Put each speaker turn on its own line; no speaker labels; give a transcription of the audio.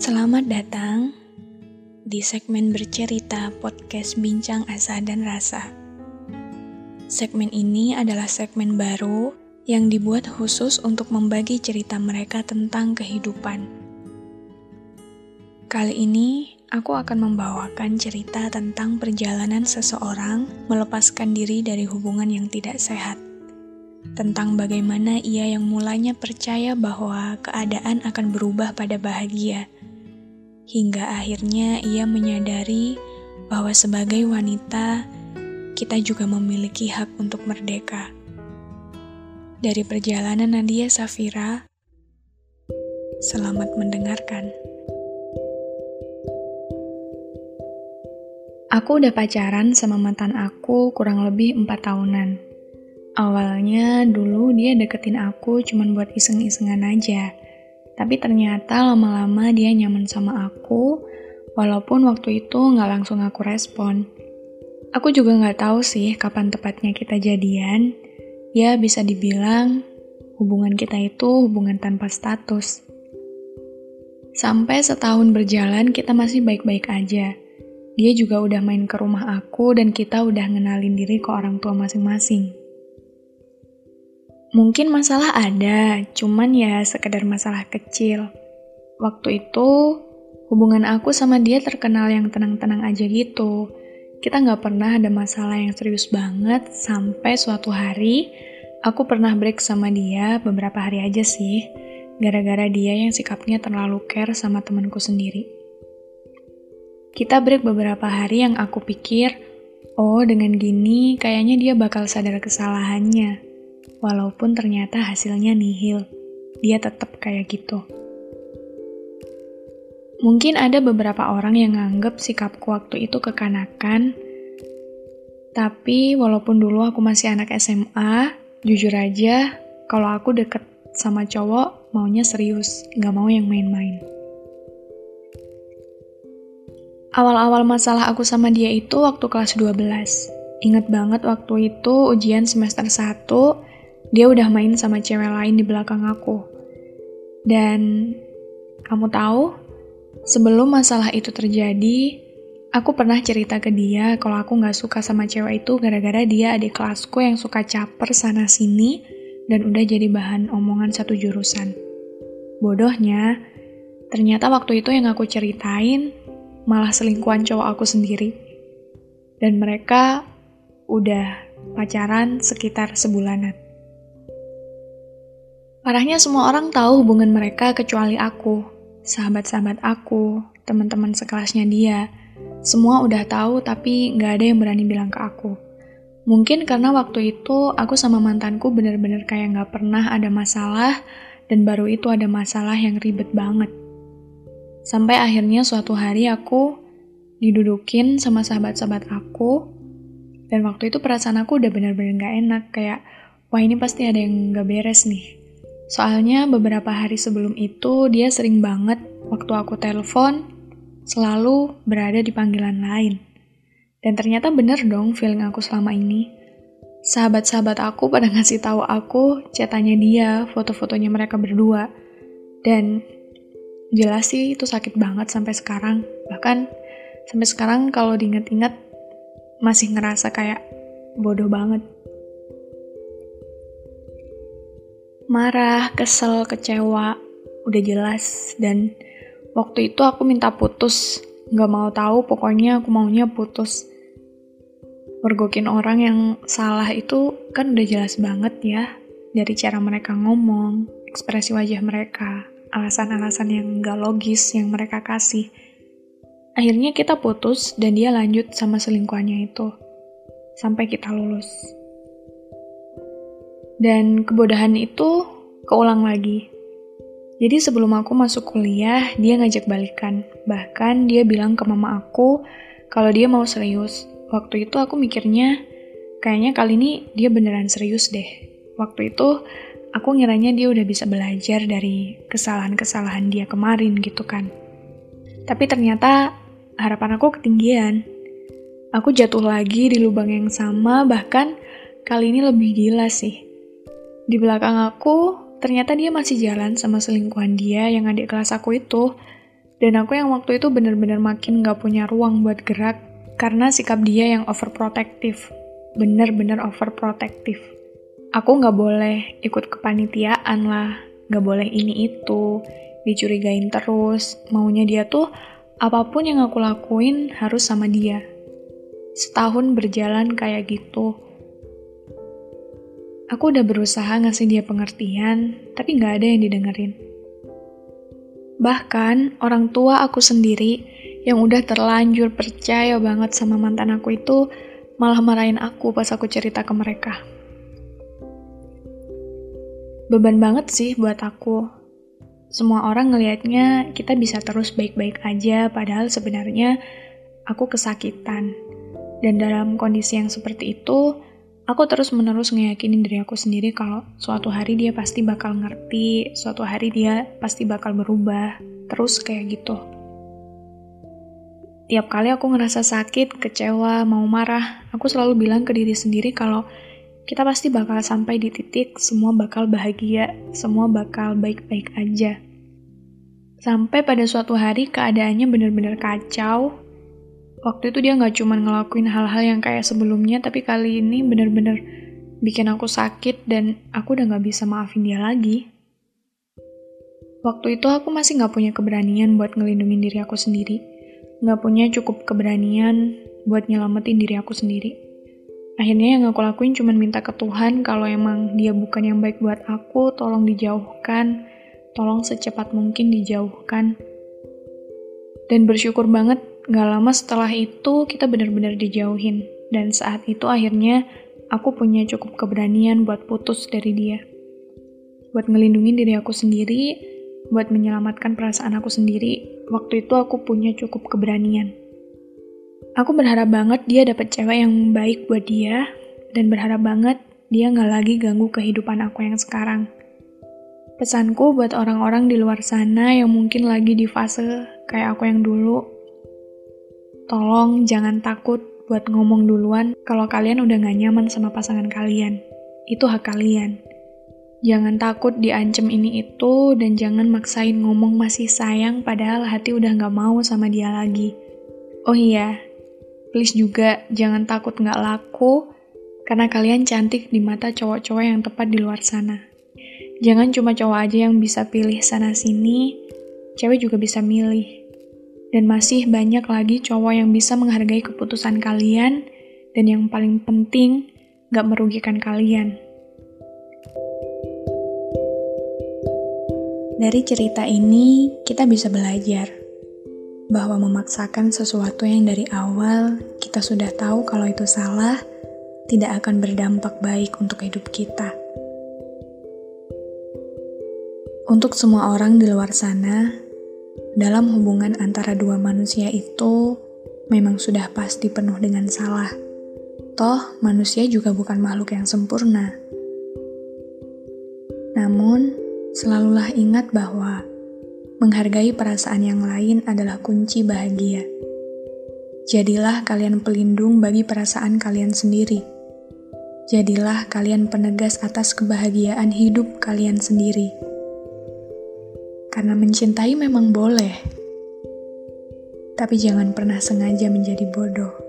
Selamat datang di segmen bercerita podcast Bincang Asa dan Rasa. Segmen ini adalah segmen baru yang dibuat khusus untuk membagi cerita mereka tentang kehidupan. Kali ini, aku akan membawakan cerita tentang perjalanan seseorang melepaskan diri dari hubungan yang tidak sehat tentang bagaimana ia yang mulanya percaya bahwa keadaan akan berubah pada bahagia, hingga akhirnya ia menyadari bahwa sebagai wanita, kita juga memiliki hak untuk merdeka. Dari perjalanan Nadia Safira, selamat mendengarkan. Aku udah pacaran sama mantan aku kurang lebih empat tahunan. Awalnya dulu dia deketin aku cuman buat iseng-isengan aja. Tapi ternyata lama-lama dia nyaman sama aku, walaupun waktu itu nggak langsung aku respon. Aku juga nggak tahu sih kapan tepatnya kita jadian. Ya bisa dibilang hubungan kita itu hubungan tanpa status. Sampai setahun berjalan kita masih baik-baik aja. Dia juga udah main ke rumah aku dan kita udah ngenalin diri ke orang tua masing-masing. Mungkin masalah ada, cuman ya sekedar masalah kecil. Waktu itu, hubungan aku sama dia terkenal yang tenang-tenang aja gitu. Kita nggak pernah ada masalah yang serius banget, sampai suatu hari, aku pernah break sama dia beberapa hari aja sih, gara-gara dia yang sikapnya terlalu care sama temanku sendiri. Kita break beberapa hari yang aku pikir, oh dengan gini kayaknya dia bakal sadar kesalahannya Walaupun ternyata hasilnya nihil, dia tetap kayak gitu. Mungkin ada beberapa orang yang nganggep sikapku waktu itu kekanakan, tapi walaupun dulu aku masih anak SMA, jujur aja, kalau aku deket sama cowok, maunya serius, gak mau yang main-main. Awal-awal masalah aku sama dia itu waktu kelas 12. Ingat banget waktu itu ujian semester 1, dia udah main sama cewek lain di belakang aku. Dan kamu tahu, sebelum masalah itu terjadi, aku pernah cerita ke dia kalau aku gak suka sama cewek itu gara-gara dia adik kelasku yang suka caper sana-sini dan udah jadi bahan omongan satu jurusan. Bodohnya, ternyata waktu itu yang aku ceritain malah selingkuhan cowok aku sendiri. Dan mereka udah pacaran sekitar sebulanan. Parahnya semua orang tahu hubungan mereka kecuali aku, sahabat-sahabat aku, teman-teman sekelasnya dia. Semua udah tahu tapi nggak ada yang berani bilang ke aku. Mungkin karena waktu itu aku sama mantanku bener-bener kayak nggak pernah ada masalah dan baru itu ada masalah yang ribet banget. Sampai akhirnya suatu hari aku didudukin sama sahabat-sahabat aku dan waktu itu perasaan aku udah bener-bener gak enak kayak wah ini pasti ada yang gak beres nih Soalnya beberapa hari sebelum itu dia sering banget waktu aku telepon selalu berada di panggilan lain. Dan ternyata bener dong feeling aku selama ini. Sahabat-sahabat aku pada ngasih tahu aku cetanya dia, foto-fotonya mereka berdua. Dan jelas sih itu sakit banget sampai sekarang. Bahkan sampai sekarang kalau diinget-inget masih ngerasa kayak bodoh banget. Marah, kesel, kecewa, udah jelas. Dan waktu itu aku minta putus, gak mau tahu pokoknya aku maunya putus. Mergokin orang yang salah itu kan udah jelas banget ya, dari cara mereka ngomong, ekspresi wajah mereka, alasan-alasan yang gak logis yang mereka kasih. Akhirnya kita putus dan dia lanjut sama selingkuhannya itu. Sampai kita lulus. Dan kebodohan itu keulang lagi. Jadi sebelum aku masuk kuliah, dia ngajak balikan. Bahkan dia bilang ke mama aku kalau dia mau serius. Waktu itu aku mikirnya, kayaknya kali ini dia beneran serius deh. Waktu itu aku ngiranya dia udah bisa belajar dari kesalahan-kesalahan dia kemarin gitu kan. Tapi ternyata harapan aku ketinggian. Aku jatuh lagi di lubang yang sama, bahkan kali ini lebih gila sih. Di belakang aku, ternyata dia masih jalan sama selingkuhan dia yang adik kelas aku itu. Dan aku yang waktu itu bener-bener makin gak punya ruang buat gerak karena sikap dia yang overprotective. Bener-bener overprotective. Aku gak boleh ikut kepanitiaan lah, gak boleh ini itu, dicurigain terus. Maunya dia tuh apa pun yang aku lakuin harus sama dia. Setahun berjalan kayak gitu. Aku udah berusaha ngasih dia pengertian, tapi gak ada yang didengerin. Bahkan orang tua aku sendiri yang udah terlanjur percaya banget sama mantan aku itu malah marahin aku pas aku cerita ke mereka. Beban banget sih buat aku. Semua orang ngelihatnya kita bisa terus baik-baik aja padahal sebenarnya aku kesakitan. Dan dalam kondisi yang seperti itu, Aku terus-menerus ngeyakinin diri aku sendiri kalau suatu hari dia pasti bakal ngerti, suatu hari dia pasti bakal berubah, terus kayak gitu. Tiap kali aku ngerasa sakit, kecewa, mau marah, aku selalu bilang ke diri sendiri kalau kita pasti bakal sampai di titik semua bakal bahagia, semua bakal baik-baik aja. Sampai pada suatu hari keadaannya bener-bener kacau, waktu itu dia nggak cuma ngelakuin hal-hal yang kayak sebelumnya, tapi kali ini bener-bener bikin aku sakit dan aku udah nggak bisa maafin dia lagi. Waktu itu aku masih nggak punya keberanian buat ngelindungin diri aku sendiri, nggak punya cukup keberanian buat nyelamatin diri aku sendiri. Akhirnya yang aku lakuin cuma minta ke Tuhan kalau emang dia bukan yang baik buat aku, tolong dijauhkan, tolong secepat mungkin dijauhkan. Dan bersyukur banget Gak lama setelah itu kita benar-benar dijauhin. Dan saat itu akhirnya aku punya cukup keberanian buat putus dari dia. Buat ngelindungin diri aku sendiri, buat menyelamatkan perasaan aku sendiri. Waktu itu aku punya cukup keberanian. Aku berharap banget dia dapat cewek yang baik buat dia, dan berharap banget dia nggak lagi ganggu kehidupan aku yang sekarang. Pesanku buat orang-orang di luar sana yang mungkin lagi di fase kayak aku yang dulu, Tolong jangan takut buat ngomong duluan kalau kalian udah gak nyaman sama pasangan kalian. Itu hak kalian. Jangan takut diancem ini itu dan jangan maksain ngomong masih sayang padahal hati udah gak mau sama dia lagi. Oh iya, please juga jangan takut gak laku karena kalian cantik di mata cowok-cowok yang tepat di luar sana. Jangan cuma cowok aja yang bisa pilih sana-sini, cewek juga bisa milih. Dan masih banyak lagi cowok yang bisa menghargai keputusan kalian, dan yang paling penting, gak merugikan kalian. Dari cerita ini, kita bisa belajar bahwa memaksakan sesuatu yang dari awal kita sudah tahu kalau itu salah, tidak akan berdampak baik untuk hidup kita. Untuk semua orang di luar sana, dalam hubungan antara dua manusia itu memang sudah pasti penuh dengan salah. Toh, manusia juga bukan makhluk yang sempurna. Namun, selalulah ingat bahwa menghargai perasaan yang lain adalah kunci bahagia. Jadilah kalian pelindung bagi perasaan kalian sendiri. Jadilah kalian penegas atas kebahagiaan hidup kalian sendiri. Karena mencintai memang boleh, tapi jangan pernah sengaja menjadi bodoh.